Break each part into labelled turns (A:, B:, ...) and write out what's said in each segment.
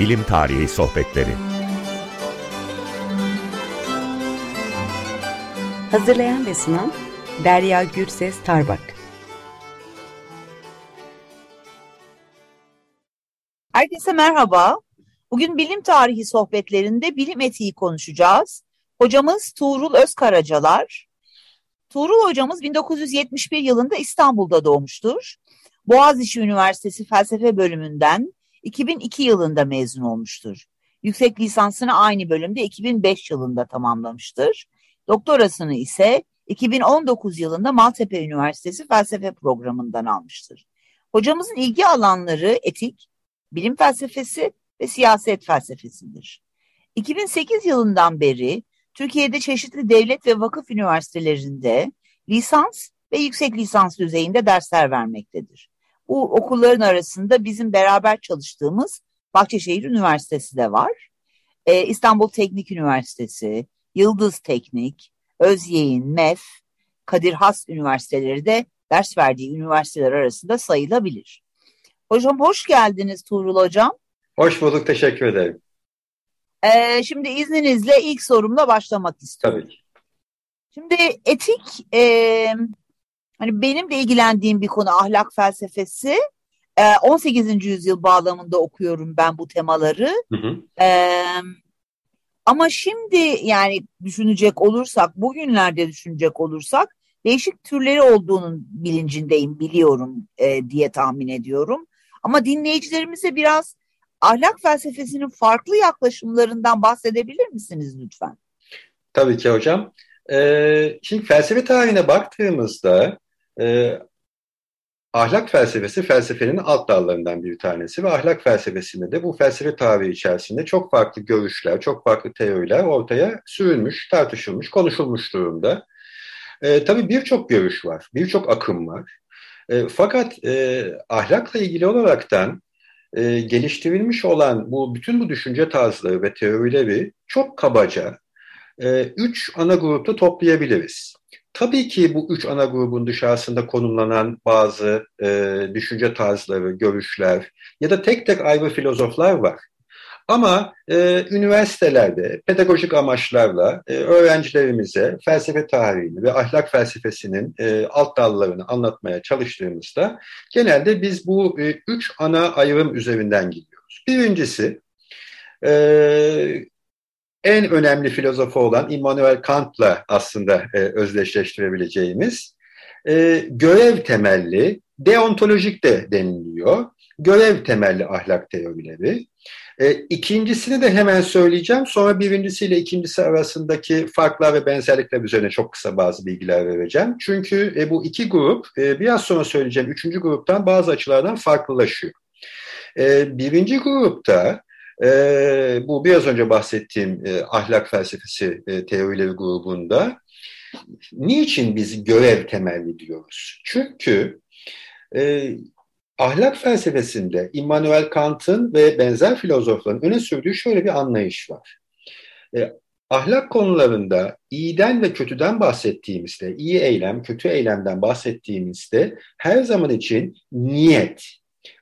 A: Bilim Tarihi Sohbetleri
B: Hazırlayan ve sunan Derya Gürses Tarbak
C: Herkese merhaba. Bugün bilim tarihi sohbetlerinde bilim etiği konuşacağız. Hocamız Tuğrul Özkaracalar. Tuğrul hocamız 1971 yılında İstanbul'da doğmuştur. Boğaziçi Üniversitesi Felsefe Bölümünden 2002 yılında mezun olmuştur. Yüksek lisansını aynı bölümde 2005 yılında tamamlamıştır. Doktorasını ise 2019 yılında Maltepe Üniversitesi Felsefe Programı'ndan almıştır. Hocamızın ilgi alanları etik, bilim felsefesi ve siyaset felsefesidir. 2008 yılından beri Türkiye'de çeşitli devlet ve vakıf üniversitelerinde lisans ve yüksek lisans düzeyinde dersler vermektedir. Bu okulların arasında bizim beraber çalıştığımız Bahçeşehir Üniversitesi de var. Ee, İstanbul Teknik Üniversitesi, Yıldız Teknik, Özyeğin, MEF, Kadir Has Üniversiteleri de ders verdiği üniversiteler arasında sayılabilir. Hocam hoş geldiniz Tuğrul Hocam.
D: Hoş bulduk, teşekkür ederim.
C: Ee, şimdi izninizle ilk sorumla başlamak istiyorum.
D: Tabii ki.
C: Şimdi etik, e, hani benim de ilgilendiğim bir konu ahlak felsefesi. E, 18. yüzyıl bağlamında okuyorum ben bu temaları.
D: Hı hı.
C: E, ama şimdi yani düşünecek olursak, bugünlerde düşünecek olursak değişik türleri olduğunun bilincindeyim, biliyorum e, diye tahmin ediyorum. Ama dinleyicilerimize biraz ahlak felsefesinin farklı yaklaşımlarından bahsedebilir misiniz lütfen?
D: Tabii ki hocam. Ee, şimdi felsefe tarihine baktığımızda e, ahlak felsefesi felsefenin alt dallarından bir tanesi ve ahlak felsefesinde de bu felsefe tarihi içerisinde çok farklı görüşler, çok farklı teoriler ortaya sürülmüş, tartışılmış, konuşulmuş durumda. Ee, tabii birçok görüş var, birçok akım var. E, fakat e, ahlakla ilgili olaraktan e, geliştirilmiş olan bu bütün bu düşünce tarzları ve teorileri çok kabaca e, üç ana grupta toplayabiliriz. Tabii ki bu üç ana grubun dışarısında konumlanan bazı e, düşünce tarzları, görüşler ya da tek tek ayrı filozoflar var. Ama e, üniversitelerde pedagojik amaçlarla e, öğrencilerimize felsefe tarihini ve ahlak felsefesinin e, alt dallarını anlatmaya çalıştığımızda genelde biz bu e, üç ana ayrım üzerinden gidiyoruz. Birincisi e, en önemli filozofu olan Immanuel Kant'la aslında e, özdeşleştirebileceğimiz e, görev temelli, deontolojik de deniliyor, görev temelli ahlak teorileri. E, ikincisini de hemen söyleyeceğim. Sonra birincisiyle ikincisi arasındaki farklar ve benzerlikler üzerine çok kısa bazı bilgiler vereceğim. Çünkü e, bu iki grup e, biraz sonra söyleyeceğim üçüncü gruptan bazı açılardan farklılaşıyor. E, birinci grupta e, bu biraz önce bahsettiğim e, ahlak felsefesi e, teorileri grubunda niçin biz görev temelli diyoruz? Çünkü e, ahlak felsefesinde Immanuel Kant'ın ve benzer filozofların öne sürdüğü şöyle bir anlayış var. E, ahlak konularında iyiden ve kötüden bahsettiğimizde, iyi eylem, kötü eylemden bahsettiğimizde her zaman için niyet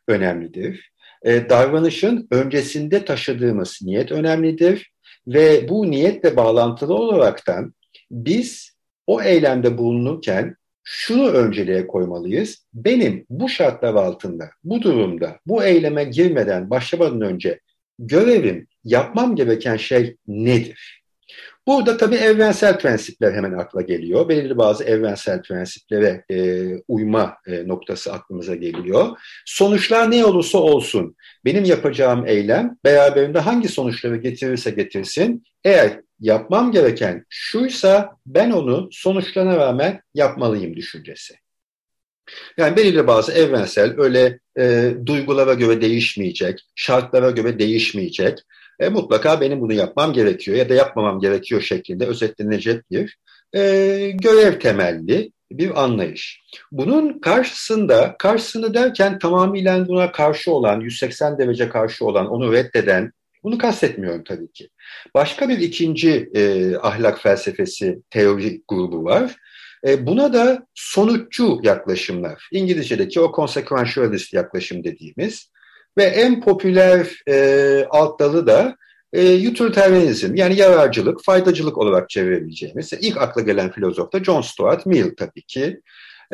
D: önemlidir. E, davranışın öncesinde taşıdığımız niyet önemlidir ve bu niyetle bağlantılı olaraktan biz o eylemde bulunurken şunu önceliğe koymalıyız. Benim bu şartlar altında, bu durumda, bu eyleme girmeden, başlamadan önce görevim, yapmam gereken şey nedir? Burada tabii evrensel prensipler hemen akla geliyor. Belirli bazı evrensel prensiplere e, uyma e, noktası aklımıza geliyor. Sonuçlar ne olursa olsun benim yapacağım eylem beraberinde hangi sonuçları getirirse getirsin eğer yapmam gereken şuysa ben onu sonuçlarına rağmen yapmalıyım düşüncesi. Yani belirli bazı evrensel öyle e, duygulara göre değişmeyecek, şartlara göre değişmeyecek, e, mutlaka benim bunu yapmam gerekiyor ya da yapmamam gerekiyor şeklinde özetlenecek bir e, görev temelli bir anlayış. Bunun karşısında, karşısını derken tamamıyla buna karşı olan, 180 derece karşı olan, onu reddeden, bunu kastetmiyorum tabii ki. Başka bir ikinci e, ahlak felsefesi teori grubu var. E, buna da sonuççu yaklaşımlar, İngilizce'deki o consequentialist yaklaşım dediğimiz, ve en popüler e, alt dalı da e, utilitarianizm yani yararcılık, faydacılık olarak çevirebileceğimiz. ilk akla gelen filozof da John Stuart Mill tabii ki.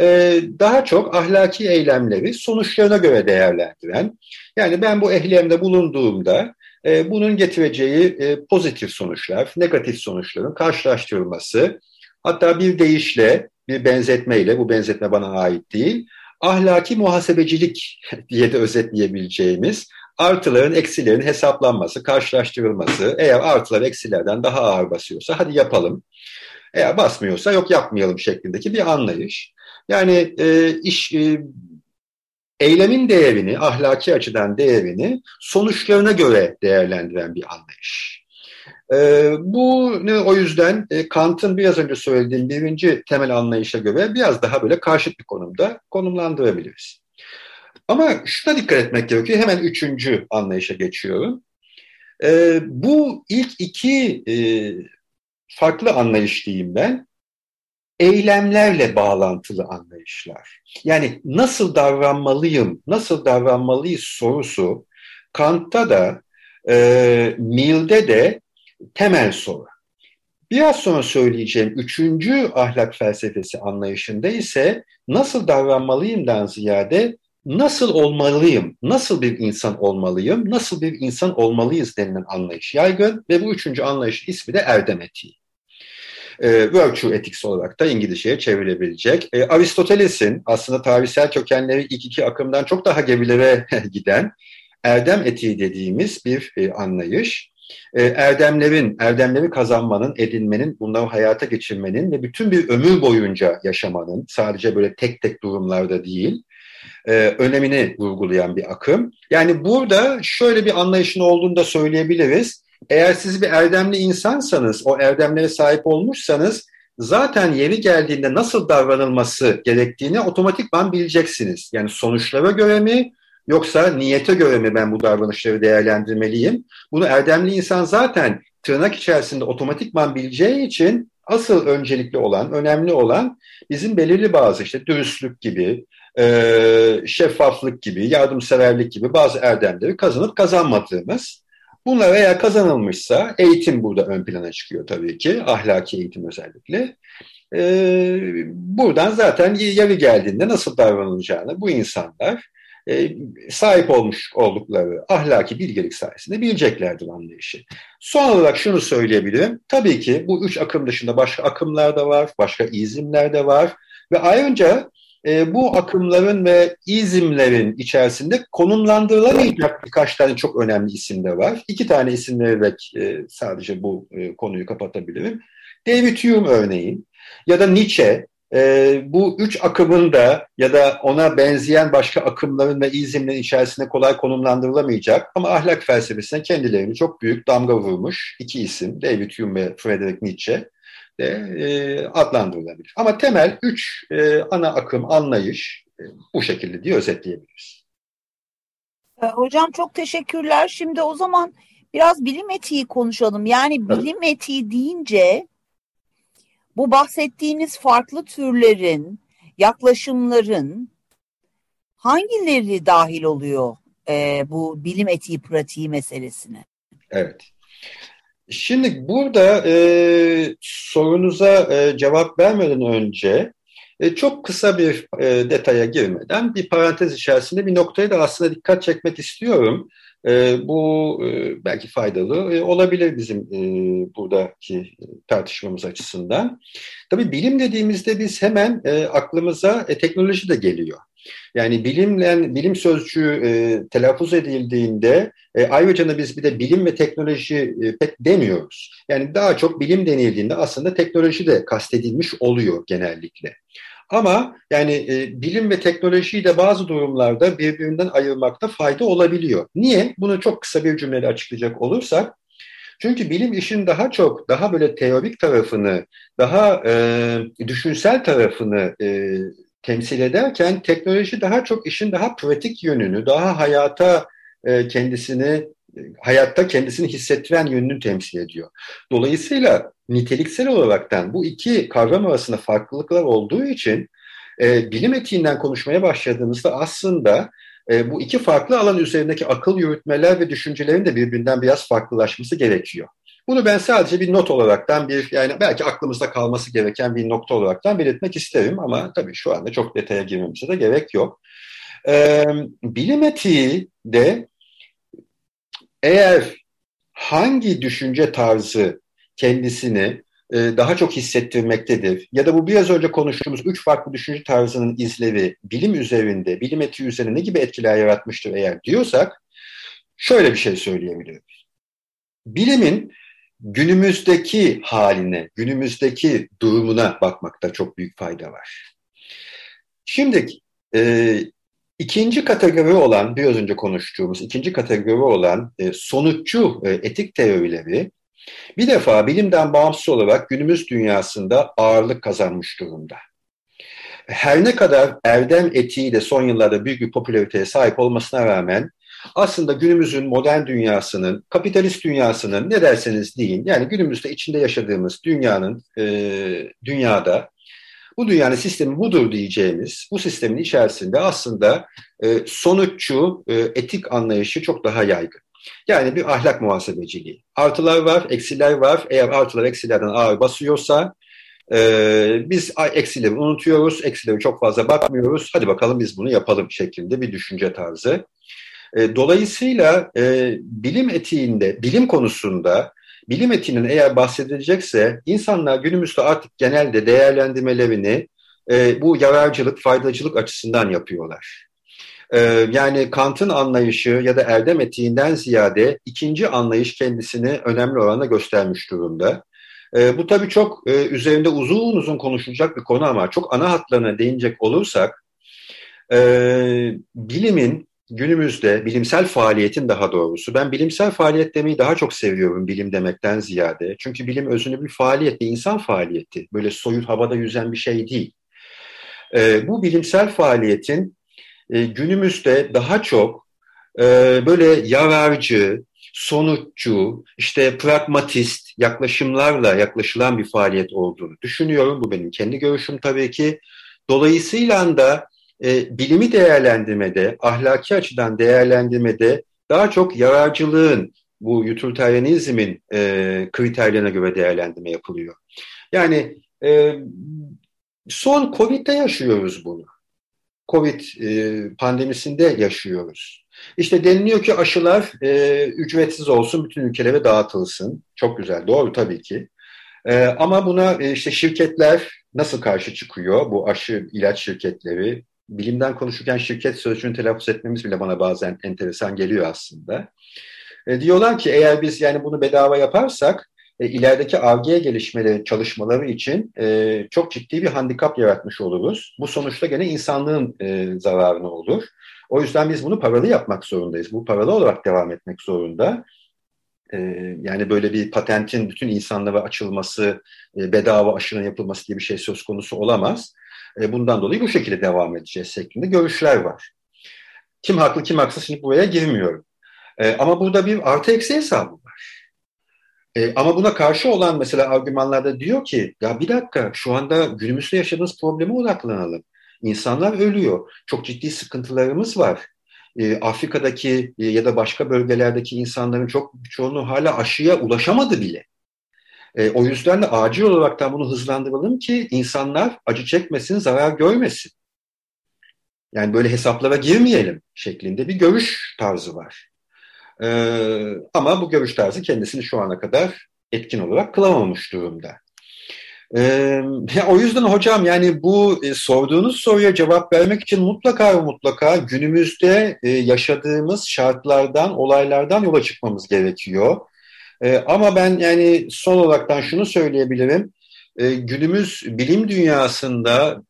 D: E, daha çok ahlaki eylemleri sonuçlarına göre değerlendiren, yani ben bu ehlemde bulunduğumda e, bunun getireceği e, pozitif sonuçlar, negatif sonuçların karşılaştırılması, hatta bir deyişle, bir benzetmeyle, bu benzetme bana ait değil, ahlaki muhasebecilik diye de özetleyebileceğimiz artıların eksilerin hesaplanması, karşılaştırılması. Eğer artılar eksilerden daha ağır basıyorsa hadi yapalım. Eğer basmıyorsa yok yapmayalım şeklindeki bir anlayış. Yani e, iş e, eylemin değerini, ahlaki açıdan değerini sonuçlarına göre değerlendiren bir anlayış. E, bu ne o yüzden e, Kant'ın biraz önce söylediğim birinci temel anlayışa göre biraz daha böyle karşıt bir konumda konumlandırabiliriz. Ama şuna dikkat etmek gerekiyor. Hemen üçüncü anlayışa geçiyorum. E, bu ilk iki e, farklı anlayış diyeyim ben eylemlerle bağlantılı anlayışlar. Yani nasıl davranmalıyım, nasıl davranmalıyız sorusu Kant'ta da e, Mill'de de temel soru. Biraz sonra söyleyeceğim üçüncü ahlak felsefesi anlayışında ise nasıl davranmalıyımdan ziyade nasıl olmalıyım, nasıl bir insan olmalıyım, nasıl bir insan olmalıyız denilen anlayış yaygın ve bu üçüncü anlayış ismi de erdem etiği. E, virtue ethics olarak da İngilizceye çevrilebilecek. E, Aristoteles'in aslında tarihsel kökenleri ilk iki akımdan çok daha gerilere giden erdem etiği dediğimiz bir e, anlayış. E, erdemlerin, erdemleri kazanmanın, edinmenin, bunları hayata geçirmenin ve bütün bir ömür boyunca yaşamanın, sadece böyle tek tek durumlarda değil, e, önemini vurgulayan bir akım. Yani burada şöyle bir anlayışın olduğunu da söyleyebiliriz. Eğer siz bir erdemli insansanız, o erdemlere sahip olmuşsanız zaten yeri geldiğinde nasıl davranılması gerektiğini otomatikman bileceksiniz. Yani sonuçlara göre mi yoksa niyete göre mi ben bu davranışları değerlendirmeliyim? Bunu erdemli insan zaten tırnak içerisinde otomatikman bileceği için asıl öncelikli olan, önemli olan bizim belirli bazı işte dürüstlük gibi, e, şeffaflık gibi, yardımseverlik gibi bazı erdemleri kazanıp kazanmadığımız. Bunlar eğer kazanılmışsa eğitim burada ön plana çıkıyor tabii ki, ahlaki eğitim özellikle. E, buradan zaten yeri geldiğinde nasıl davranılacağını bu insanlar e, sahip olmuş oldukları ahlaki bilgelik sayesinde bileceklerdir anlayışı. Son olarak şunu söyleyebilirim. Tabii ki bu üç akım dışında başka akımlar da var, başka izimler de var ve ayrıca e, bu akımların ve izimlerin içerisinde konumlandırılamayacak birkaç tane çok önemli isim de var. İki tane isim vererek e, sadece bu e, konuyu kapatabilirim. David Hume örneğin ya da Nietzsche e, bu üç akımın da ya da ona benzeyen başka akımların ve izimlerin içerisinde kolay konumlandırılamayacak ama ahlak felsefesine kendilerini çok büyük damga vurmuş iki isim David Hume ve Friedrich Nietzsche de e, adlandırılabilir. Ama temel üç e, ana akım anlayış e, bu şekilde diye özetleyebiliriz.
C: E, hocam çok teşekkürler. Şimdi o zaman biraz bilim etiği konuşalım. Yani bilim etiği deyince bu bahsettiğiniz farklı türlerin, yaklaşımların hangileri dahil oluyor e, bu bilim etiği pratiği meselesine?
D: Evet. Şimdi burada e, sorunuza e, cevap vermeden önce e, çok kısa bir e, detaya girmeden bir parantez içerisinde bir noktaya da aslında dikkat çekmek istiyorum. E, bu e, belki faydalı e, olabilir bizim e, buradaki tartışmamız açısından. Tabii bilim dediğimizde biz hemen e, aklımıza e, teknoloji de geliyor. Yani bilimle bilim sözcüğü e, telaffuz edildiğinde e, ayrıca da biz bir de bilim ve teknoloji e, pek demiyoruz. Yani daha çok bilim denildiğinde aslında teknoloji de kastedilmiş oluyor genellikle. Ama yani e, bilim ve teknolojiyi de bazı durumlarda birbirinden ayırmakta fayda olabiliyor. Niye? Bunu çok kısa bir cümleyle açıklayacak olursak, çünkü bilim işin daha çok, daha böyle teorik tarafını, daha e, düşünsel tarafını e, temsil ederken teknoloji daha çok işin daha pratik yönünü, daha hayata e, kendisini hayatta kendisini hissettiren yönünü temsil ediyor. Dolayısıyla niteliksel olaraktan bu iki kavram arasında farklılıklar olduğu için e, bilim etiğinden konuşmaya başladığımızda aslında e, bu iki farklı alan üzerindeki akıl yürütmeler ve düşüncelerin de birbirinden biraz farklılaşması gerekiyor. Bunu ben sadece bir not olaraktan bir yani belki aklımızda kalması gereken bir nokta olaraktan belirtmek isterim ama tabii şu anda çok detaya girmemize de gerek yok. Ee, bilim etiği de eğer hangi düşünce tarzı kendisini e, daha çok hissettirmektedir ya da bu biraz önce konuştuğumuz üç farklı düşünce tarzının izleri bilim üzerinde, bilim etiği üzerinde ne gibi etkiler yaratmıştır eğer diyorsak şöyle bir şey söyleyebilirim. Bilimin günümüzdeki haline, günümüzdeki durumuna bakmakta çok büyük fayda var. Şimdi e, ikinci kategori olan, biraz önce konuştuğumuz ikinci kategori olan e, sonuççu e, etik teorileri bir defa bilimden bağımsız olarak günümüz dünyasında ağırlık kazanmış durumda. Her ne kadar erdem etiği de son yıllarda büyük bir popülariteye sahip olmasına rağmen aslında günümüzün modern dünyasının, kapitalist dünyasının ne derseniz deyin, yani günümüzde içinde yaşadığımız dünyanın, e, dünyada bu dünyanın sistemi budur diyeceğimiz bu sistemin içerisinde aslında e, sonuççu e, etik anlayışı çok daha yaygın. Yani bir ahlak muhasebeciliği. Artılar var, eksiler var. Eğer artılar eksilerden ağır basıyorsa e, biz eksileri unutuyoruz, eksileri çok fazla bakmıyoruz. Hadi bakalım biz bunu yapalım şeklinde bir düşünce tarzı. E, dolayısıyla e, bilim etiğinde, bilim konusunda bilim etiğinin eğer bahsedilecekse insanlar günümüzde artık genelde değerlendirmelerini e, bu yararcılık, faydacılık açısından yapıyorlar. E, yani Kant'ın anlayışı ya da erdem etiğinden ziyade ikinci anlayış kendisini önemli oranda göstermiş durumda. E, bu tabii çok e, üzerinde uzun uzun konuşulacak bir konu ama çok ana hatlarına değinecek olursak e, bilimin günümüzde bilimsel faaliyetin daha doğrusu ben bilimsel faaliyet demeyi daha çok seviyorum bilim demekten ziyade. Çünkü bilim özünde bir faaliyet, bir insan faaliyeti. Böyle soyut havada yüzen bir şey değil. E, bu bilimsel faaliyetin e, günümüzde daha çok e, böyle yararcı, sonuççu, işte pragmatist yaklaşımlarla yaklaşılan bir faaliyet olduğunu düşünüyorum. Bu benim kendi görüşüm tabii ki. Dolayısıyla da e, bilimi değerlendirmede, ahlaki açıdan değerlendirmede daha çok yararcılığın, bu utilitarianizmin e, kriterlerine göre değerlendirme yapılıyor. Yani e, son Covid'de yaşıyoruz bunu. Covid e, pandemisinde yaşıyoruz. İşte deniliyor ki aşılar e, ücretsiz olsun, bütün ülkelere dağıtılsın. Çok güzel, doğru tabii ki. E, ama buna e, işte şirketler nasıl karşı çıkıyor? Bu aşı ilaç şirketleri, bilimden konuşurken şirket sözcüğünü telaffuz etmemiz bile bana bazen enteresan geliyor aslında. E, diyorlar ki eğer biz yani bunu bedava yaparsak e, ilerideki ARGE gelişmeleri, çalışmaları için e, çok ciddi bir handikap yaratmış oluruz. Bu sonuçta gene insanlığın e, zararına olur. O yüzden biz bunu paralı yapmak zorundayız. Bu paralı olarak devam etmek zorunda. E, yani böyle bir patentin bütün insanlara açılması, e, bedava aşının yapılması gibi bir şey söz konusu olamaz. E, bundan dolayı bu şekilde devam edeceğiz şeklinde görüşler var. Kim haklı kim haksız şimdi buraya girmiyorum. E, ama burada bir artı eksi hesabı var. E, ama buna karşı olan mesela argümanlarda diyor ki ya bir dakika şu anda günümüzde yaşadığımız probleme odaklanalım. İnsanlar ölüyor. Çok ciddi sıkıntılarımız var. Afrika'daki ya da başka bölgelerdeki insanların çok çoğunluğu hala aşıya ulaşamadı bile. E, o yüzden de acil olarak bunu hızlandıralım ki insanlar acı çekmesin, zarar görmesin. Yani böyle hesaplara girmeyelim şeklinde bir görüş tarzı var. E, ama bu görüş tarzı kendisini şu ana kadar etkin olarak kılamamış durumda. Ee, o yüzden hocam yani bu e, sorduğunuz soruya cevap vermek için mutlaka ve mutlaka günümüzde e, yaşadığımız şartlardan, olaylardan yola çıkmamız gerekiyor. E, ama ben yani son olaraktan şunu söyleyebilirim. E, günümüz bilim dünyasında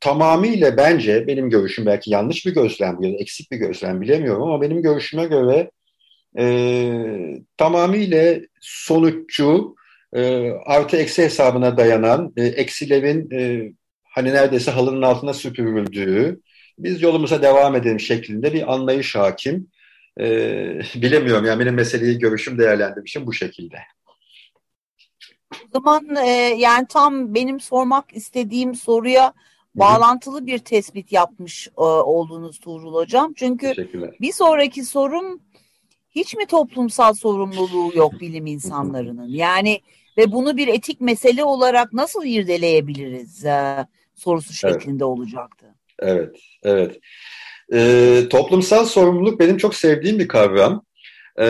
D: tamamıyla bence benim görüşüm belki yanlış bir gözlem ya da eksik bir gözlem bilemiyorum ama benim görüşüme göre e, tamamıyla sonuççu e, artı eksi hesabına dayanan e, eksilerin e, hani neredeyse halının altına süpürüldüğü biz yolumuza devam edelim şeklinde bir anlayış hakim. Ee, bilemiyorum yani benim meseleyi görüşüm değerlendirmişim bu şekilde.
C: O zaman e, yani tam benim sormak istediğim soruya bağlantılı bir tespit yapmış e, olduğunuz Tuğrul Hocam. Çünkü bir sonraki sorum hiç mi toplumsal sorumluluğu yok bilim insanlarının? Yani ve bunu bir etik mesele olarak nasıl irdeleyebiliriz e, sorusu şeklinde evet. olacaktı.
D: Evet, evet. E, toplumsal sorumluluk benim çok sevdiğim bir kavram. E,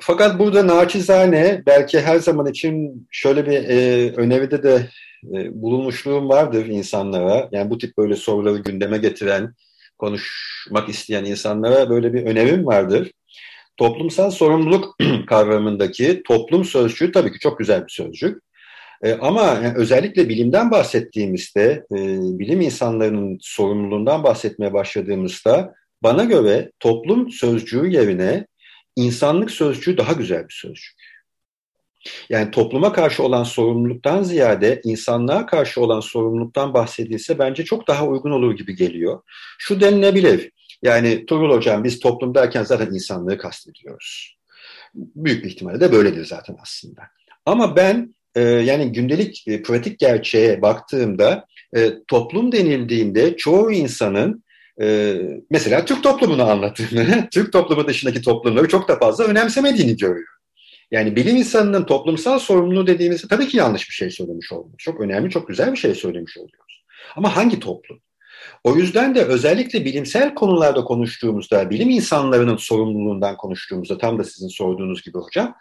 D: fakat burada naçizane belki her zaman için şöyle bir e, öneride de e, bulunmuşluğum vardır insanlara. Yani bu tip böyle soruları gündeme getiren, konuşmak isteyen insanlara böyle bir önerim vardır. Toplumsal sorumluluk kavramındaki toplum sözcüğü tabii ki çok güzel bir sözcük. E, ama özellikle bilimden bahsettiğimizde, e, bilim insanlarının sorumluluğundan bahsetmeye başladığımızda bana göre toplum sözcüğü yerine insanlık sözcüğü daha güzel bir sözcük. Yani topluma karşı olan sorumluluktan ziyade insanlığa karşı olan sorumluluktan bahsedilse bence çok daha uygun olur gibi geliyor. Şu denilebilir, yani Turul Hocam biz toplum derken zaten insanlığı kastediyoruz. Büyük bir ihtimalle de böyledir zaten aslında. Ama ben e, yani gündelik e, pratik gerçeğe baktığımda e, toplum denildiğinde çoğu insanın e, mesela Türk toplumunu anlattığını, Türk toplumu dışındaki toplumları çok da fazla önemsemediğini görüyorum. Yani bilim insanının toplumsal sorumluluğu dediğimizde tabii ki yanlış bir şey söylemiş oluyoruz. Çok önemli, çok güzel bir şey söylemiş oluyoruz. Ama hangi toplum? O yüzden de özellikle bilimsel konularda konuştuğumuzda, bilim insanlarının sorumluluğundan konuştuğumuzda, tam da sizin sorduğunuz gibi hocam,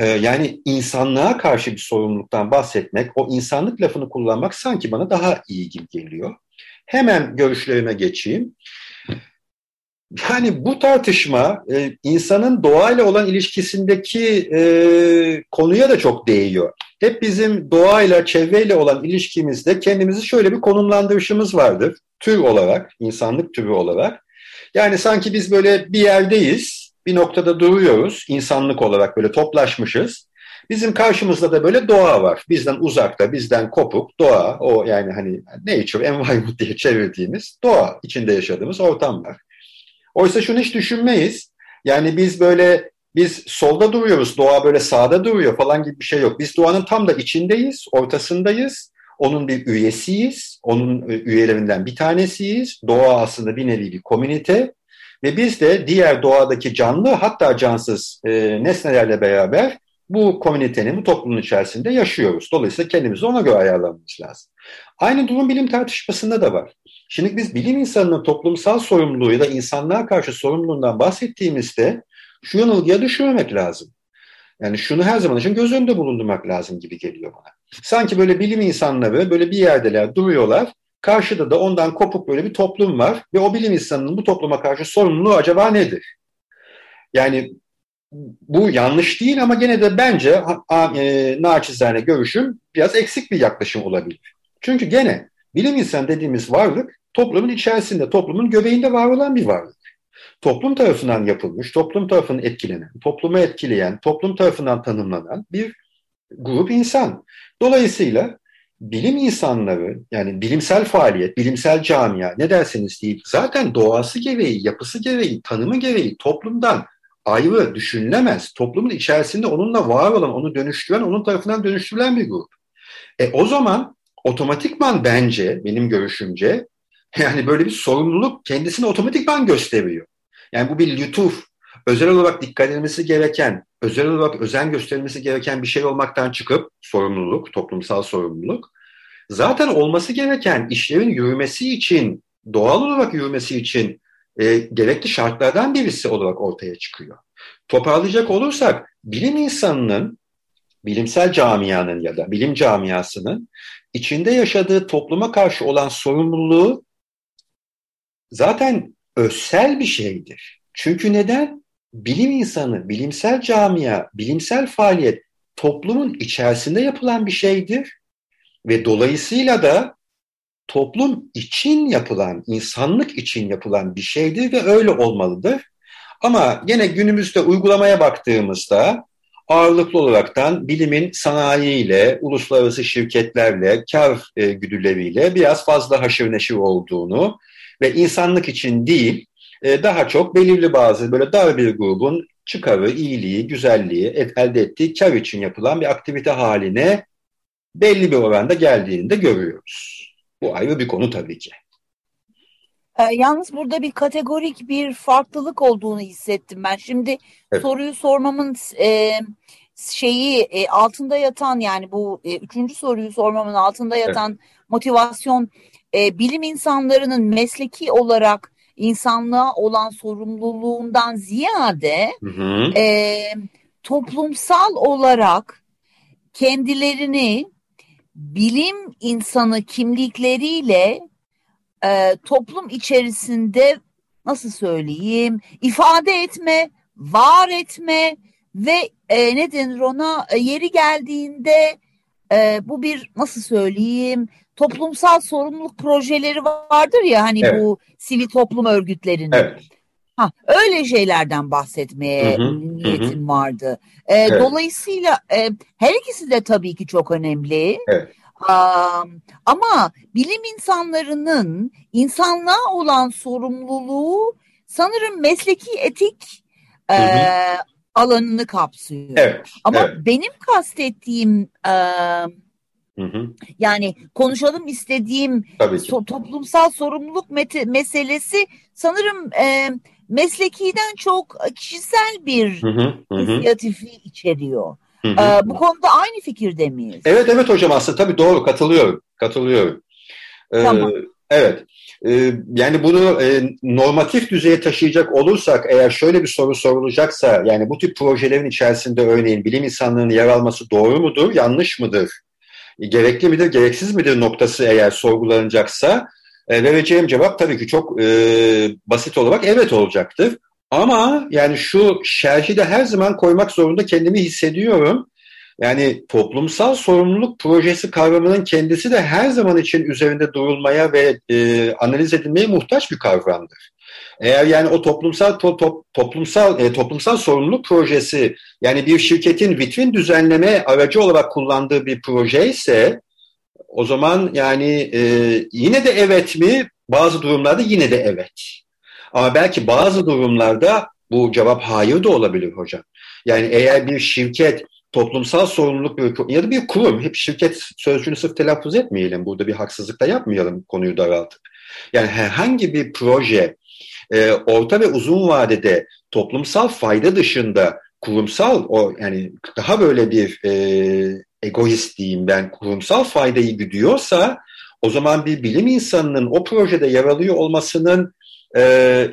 D: e, yani insanlığa karşı bir sorumluluktan bahsetmek, o insanlık lafını kullanmak sanki bana daha iyi gibi geliyor. Hemen görüşlerime geçeyim. Yani bu tartışma e, insanın doğayla olan ilişkisindeki e, konuya da çok değiyor. Hep bizim doğayla, çevreyle olan ilişkimizde kendimizi şöyle bir konumlandırışımız vardır. Tür olarak, insanlık türü olarak. Yani sanki biz böyle bir yerdeyiz, bir noktada duruyoruz insanlık olarak böyle toplaşmışız. Bizim karşımızda da böyle doğa var. Bizden uzakta, bizden kopuk doğa, o yani hani nature, environment diye çevirdiğimiz doğa içinde yaşadığımız ortam var. Oysa şunu hiç düşünmeyiz. Yani biz böyle biz solda duruyoruz, doğa böyle sağda duruyor falan gibi bir şey yok. Biz doğanın tam da içindeyiz, ortasındayız. Onun bir üyesiyiz, onun üyelerinden bir tanesiyiz. Doğa aslında bir nevi bir komünite ve biz de diğer doğadaki canlı hatta cansız e, nesnelerle beraber bu komünitenin, bu toplumun içerisinde yaşıyoruz. Dolayısıyla kendimizi ona göre ayarlamamız lazım. Aynı durum bilim tartışmasında da var. Şimdi biz bilim insanının toplumsal sorumluluğu ya da insanlığa karşı sorumluluğundan bahsettiğimizde şu yanılgıya düşürmemek lazım. Yani şunu her zaman için göz önünde bulundurmak lazım gibi geliyor bana. Sanki böyle bilim insanları böyle bir yerdeler, duruyorlar. Karşıda da ondan kopuk böyle bir toplum var ve o bilim insanının bu topluma karşı sorumluluğu acaba nedir? Yani bu yanlış değil ama gene de bence e, naçizane görüşüm biraz eksik bir yaklaşım olabilir. Çünkü gene bilim insan dediğimiz varlık toplumun içerisinde, toplumun göbeğinde var olan bir varlık. Toplum tarafından yapılmış, toplum tarafından etkilenen, toplumu etkileyen, toplum tarafından tanımlanan bir grup insan. Dolayısıyla bilim insanları yani bilimsel faaliyet, bilimsel camia ne derseniz deyip zaten doğası gereği, yapısı gereği, tanımı gereği toplumdan ayrı düşünülemez. Toplumun içerisinde onunla var olan, onu dönüştüren, onun tarafından dönüştürülen bir grup. E o zaman otomatikman bence, benim görüşümce, yani böyle bir sorumluluk kendisini otomatikman gösteriyor. Yani bu bir lütuf, özel olarak dikkat edilmesi gereken, özel olarak özen gösterilmesi gereken bir şey olmaktan çıkıp sorumluluk, toplumsal sorumluluk, zaten olması gereken işlerin yürümesi için, doğal olarak yürümesi için e, gerekli şartlardan birisi olarak ortaya çıkıyor. Toparlayacak olursak bilim insanının, bilimsel camianın ya da bilim camiasının içinde yaşadığı topluma karşı olan sorumluluğu zaten özsel bir şeydir. Çünkü neden? Bilim insanı, bilimsel camia, bilimsel faaliyet toplumun içerisinde yapılan bir şeydir ve dolayısıyla da toplum için yapılan, insanlık için yapılan bir şeydir ve öyle olmalıdır. Ama yine günümüzde uygulamaya baktığımızda ağırlıklı olaraktan bilimin sanayiyle, uluslararası şirketlerle, kar e, güdüleriyle biraz fazla haşır neşir olduğunu ve insanlık için değil, e, daha çok belirli bazı böyle dar bir grubun çıkarı, iyiliği, güzelliği elde ettiği kar için yapılan bir aktivite haline belli bir oranda geldiğini de görüyoruz. Bu ayrı bir konu tabii ki.
C: E, yalnız burada bir kategorik bir farklılık olduğunu hissettim ben. Şimdi evet. soruyu sormamın e, şeyi e, altında yatan yani bu e, üçüncü soruyu sormamın altında yatan evet. motivasyon e, bilim insanlarının mesleki olarak insanlığa olan sorumluluğundan ziyade hı hı. E, toplumsal olarak kendilerini bilim insanı kimlikleriyle e, toplum içerisinde nasıl söyleyeyim ifade etme, var etme ve e, ne denir ona e, yeri geldiğinde e, bu bir nasıl söyleyeyim toplumsal sorumluluk projeleri vardır ya hani evet. bu sivil toplum örgütlerinin. Evet. Ha, öyle şeylerden bahsetmeye hı hı, niyetim hı. vardı. E, evet. Dolayısıyla e, her ikisi de tabii ki çok önemli. Evet. Um, ama bilim insanlarının insanlığa olan sorumluluğu sanırım mesleki etik. E, alanını kapsıyor. Evet, Ama evet. benim kastettiğim e, Hı hı. Yani konuşalım istediğim so toplumsal sorumluluk meselesi sanırım e, meslekiden çok kişisel bir hı hı, hı. inisiyatifi içeriyor. Hı hı. E, bu konuda aynı fikirde miyiz?
D: Evet evet hocam aslında tabii doğru katılıyorum. Katılıyorum. Ee, tamam. Evet. Ee, yani bunu e, normatif düzeye taşıyacak olursak eğer şöyle bir soru sorulacaksa yani bu tip projelerin içerisinde örneğin bilim insanlarının yer alması doğru mudur, yanlış mıdır? Gerekli midir, gereksiz midir noktası eğer sorgulanacaksa e, vereceğim cevap tabii ki çok e, basit olarak evet olacaktır. Ama yani şu şerhi de her zaman koymak zorunda kendimi hissediyorum. Yani toplumsal sorumluluk projesi kavramının kendisi de her zaman için üzerinde durulmaya ve e, analiz edilmeye muhtaç bir kavramdır. Eğer yani o toplumsal to, to, toplumsal e, toplumsal sorumluluk projesi yani bir şirketin vitrin düzenleme aracı olarak kullandığı bir proje ise o zaman yani e, yine de evet mi? Bazı durumlarda yine de evet. Ama belki bazı durumlarda bu cevap hayır da olabilir hocam. Yani eğer bir şirket toplumsal sorumluluk bir, ya da bir kurum, hep şirket sözcüğünü sırf telaffuz etmeyelim, burada bir haksızlık da yapmayalım konuyu daraltıp. Yani herhangi bir proje e, orta ve uzun vadede toplumsal fayda dışında kurumsal o yani daha böyle bir e, egoist diyeyim ben kurumsal faydayı güdüyorsa o zaman bir bilim insanının o projede yer alıyor olmasının e,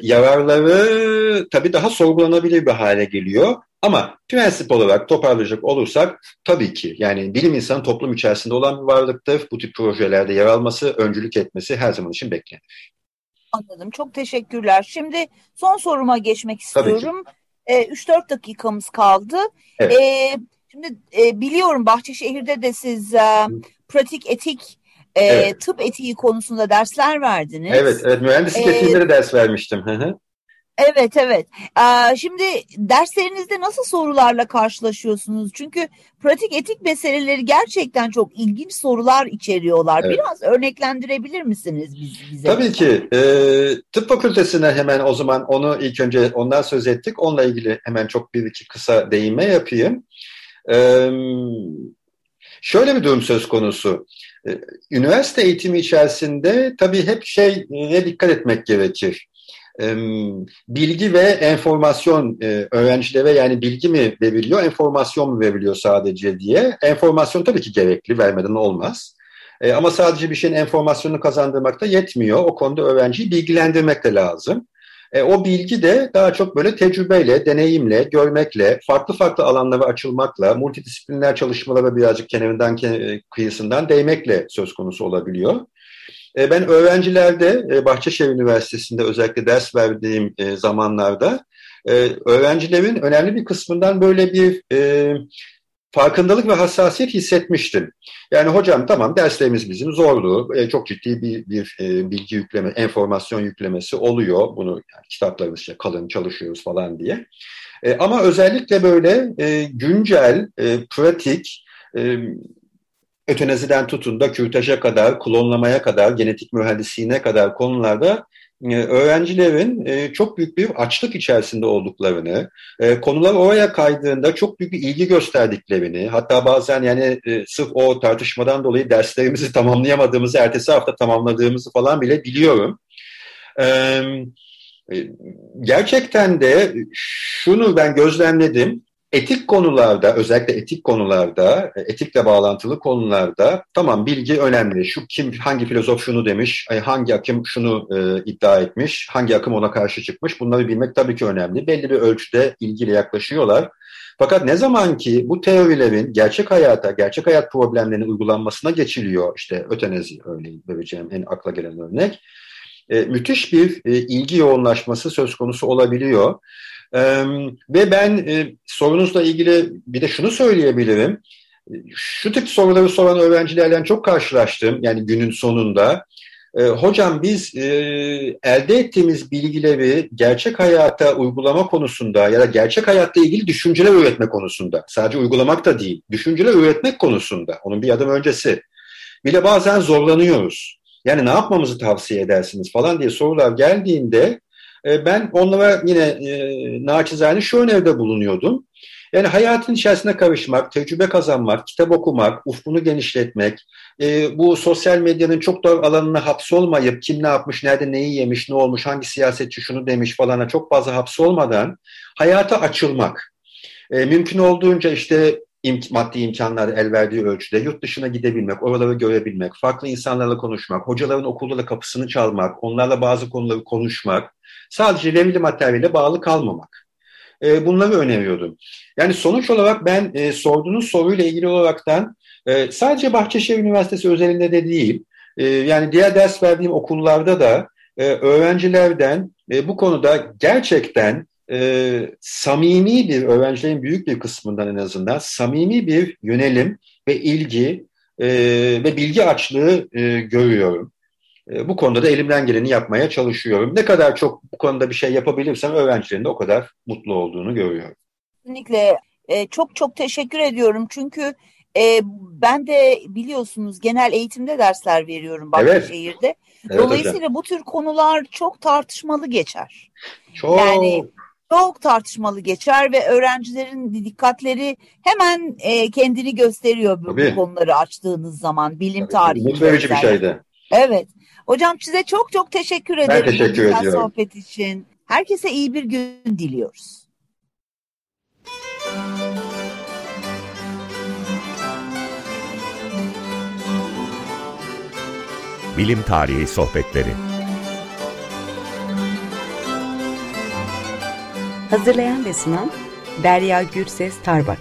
D: yararları tabii daha sorgulanabilir bir hale geliyor. Ama prensip olarak toparlayacak olursak tabii ki yani bilim insanı toplum içerisinde olan bir varlıktır. Bu tip projelerde yer alması, öncülük etmesi her zaman için beklenir.
C: Anladım. Çok teşekkürler. Şimdi son soruma geçmek istiyorum. E, 3-4 dakikamız kaldı. Evet. E, şimdi e, biliyorum Bahçeşehir'de de siz e, pratik etik e, evet. tıp etiği konusunda dersler verdiniz.
D: Evet, evet mühendislik ee, etiğinde de ders vermiştim.
C: Evet evet. Ee, şimdi derslerinizde nasıl sorularla karşılaşıyorsunuz? Çünkü pratik etik meseleleri gerçekten çok ilginç sorular içeriyorlar. Evet. Biraz örneklendirebilir misiniz bize?
D: Tabii ki. E, tıp fakültesine hemen o zaman onu ilk önce ondan söz ettik. Onunla ilgili hemen çok bir iki kısa değinme yapayım. Şöyle bir durum söz konusu. Üniversite eğitimi içerisinde tabii hep şey ne dikkat etmek gerekir bilgi ve enformasyon öğrencilere yani bilgi mi veriliyor, enformasyon mu veriliyor sadece diye. Enformasyon tabii ki gerekli, vermeden olmaz. Ama sadece bir şeyin enformasyonunu kazandırmak da yetmiyor. O konuda öğrenciyi bilgilendirmek de lazım. E, o bilgi de daha çok böyle tecrübeyle, deneyimle, görmekle, farklı farklı alanlara açılmakla, multidisipliner çalışmalara birazcık kenarından kıyısından değmekle söz konusu olabiliyor. E, ben öğrencilerde e, Bahçeşehir Üniversitesi'nde özellikle ders verdiğim e, zamanlarda öğrencilerin önemli bir kısmından böyle bir farkındalık ve hassasiyet hissetmiştim. Yani hocam tamam derslerimiz bizim zorlu, çok ciddi bir, bir bilgi yükleme, enformasyon yüklemesi oluyor. Bunu yani kitaplarımız kalın çalışıyoruz falan diye. ama özellikle böyle güncel, pratik, öteneziden tutun da kürtaja kadar, klonlamaya kadar, genetik mühendisliğine kadar konularda e, öğrencilerin e, çok büyük bir açlık içerisinde olduklarını, e, konular oraya kaydığında çok büyük bir ilgi gösterdiklerini, hatta bazen yani sırf o tartışmadan dolayı derslerimizi tamamlayamadığımızı, ertesi hafta tamamladığımızı falan bile biliyorum. Gerçekten de şunu ben gözlemledim etik konularda, özellikle etik konularda, e, etikle bağlantılı konularda tamam bilgi önemli. Şu kim, hangi filozof şunu demiş, hangi akım şunu e, iddia etmiş, hangi akım ona karşı çıkmış bunları bilmek tabii ki önemli. Belli bir ölçüde ilgiyle yaklaşıyorlar. Fakat ne zaman ki bu teorilerin gerçek hayata, gerçek hayat problemlerinin uygulanmasına geçiliyor, işte ötenezi örneğin vereceğim en akla gelen örnek, e, müthiş bir e, ilgi yoğunlaşması söz konusu olabiliyor. Ee, ve ben e, sorunuzla ilgili bir de şunu söyleyebilirim. Şu tip soruları soran öğrencilerden çok karşılaştım yani günün sonunda. E, hocam biz e, elde ettiğimiz bilgileri gerçek hayata uygulama konusunda ya da gerçek hayatta ilgili düşünceler üretme konusunda sadece uygulamak da değil, düşünceler üretmek konusunda onun bir adım öncesi bile bazen zorlanıyoruz. Yani ne yapmamızı tavsiye edersiniz falan diye sorular geldiğinde e, ben onlara yine e, naçizane şu öneride bulunuyordum. Yani hayatın içerisine karışmak, tecrübe kazanmak, kitap okumak, ufkunu genişletmek, e, bu sosyal medyanın çok dar alanına hapsolmayıp kim ne yapmış, nerede neyi yemiş, ne olmuş, hangi siyasetçi şunu demiş falana çok fazla hapsolmadan hayata açılmak. E, mümkün olduğunca işte imk maddi imkanlar el verdiği ölçüde yurt dışına gidebilmek, oraları görebilmek, farklı insanlarla konuşmak, hocaların okulda kapısını çalmak, onlarla bazı konuları konuşmak, sadece verili materyalle bağlı kalmamak. E, bunları öneriyordum. Yani sonuç olarak ben e, sorduğunuz soruyla ilgili olaraktan e, sadece Bahçeşehir Üniversitesi özelinde de değil, e, yani diğer ders verdiğim okullarda da e, öğrencilerden e, bu konuda gerçekten e, samimi bir, öğrencilerin büyük bir kısmından en azından samimi bir yönelim ve ilgi e, ve bilgi açlığı e, görüyorum. E, bu konuda da elimden geleni yapmaya çalışıyorum. Ne kadar çok bu konuda bir şey yapabilirsem öğrencilerin de o kadar mutlu olduğunu görüyorum.
C: Kesinlikle e, çok çok teşekkür ediyorum çünkü e, ben de biliyorsunuz genel eğitimde dersler veriyorum Bahçeşehir'de. Evet. Evet, Dolayısıyla hocam. bu tür konular çok tartışmalı geçer. Çok. Yani çok tartışmalı geçer ve öğrencilerin dikkatleri hemen e, kendini gösteriyor bu, bu konuları açtığınız zaman bilim Tabii, tarihi.
D: Mutlu verici bir şeydi.
C: Evet. Hocam size çok çok teşekkür ederim.
D: Ben teşekkür ediyorum.
C: sohbet için. Herkese iyi bir gün diliyoruz.
A: Bilim Tarihi Sohbetleri
B: Hazırlayan ve sunan Derya Gürses Tarbak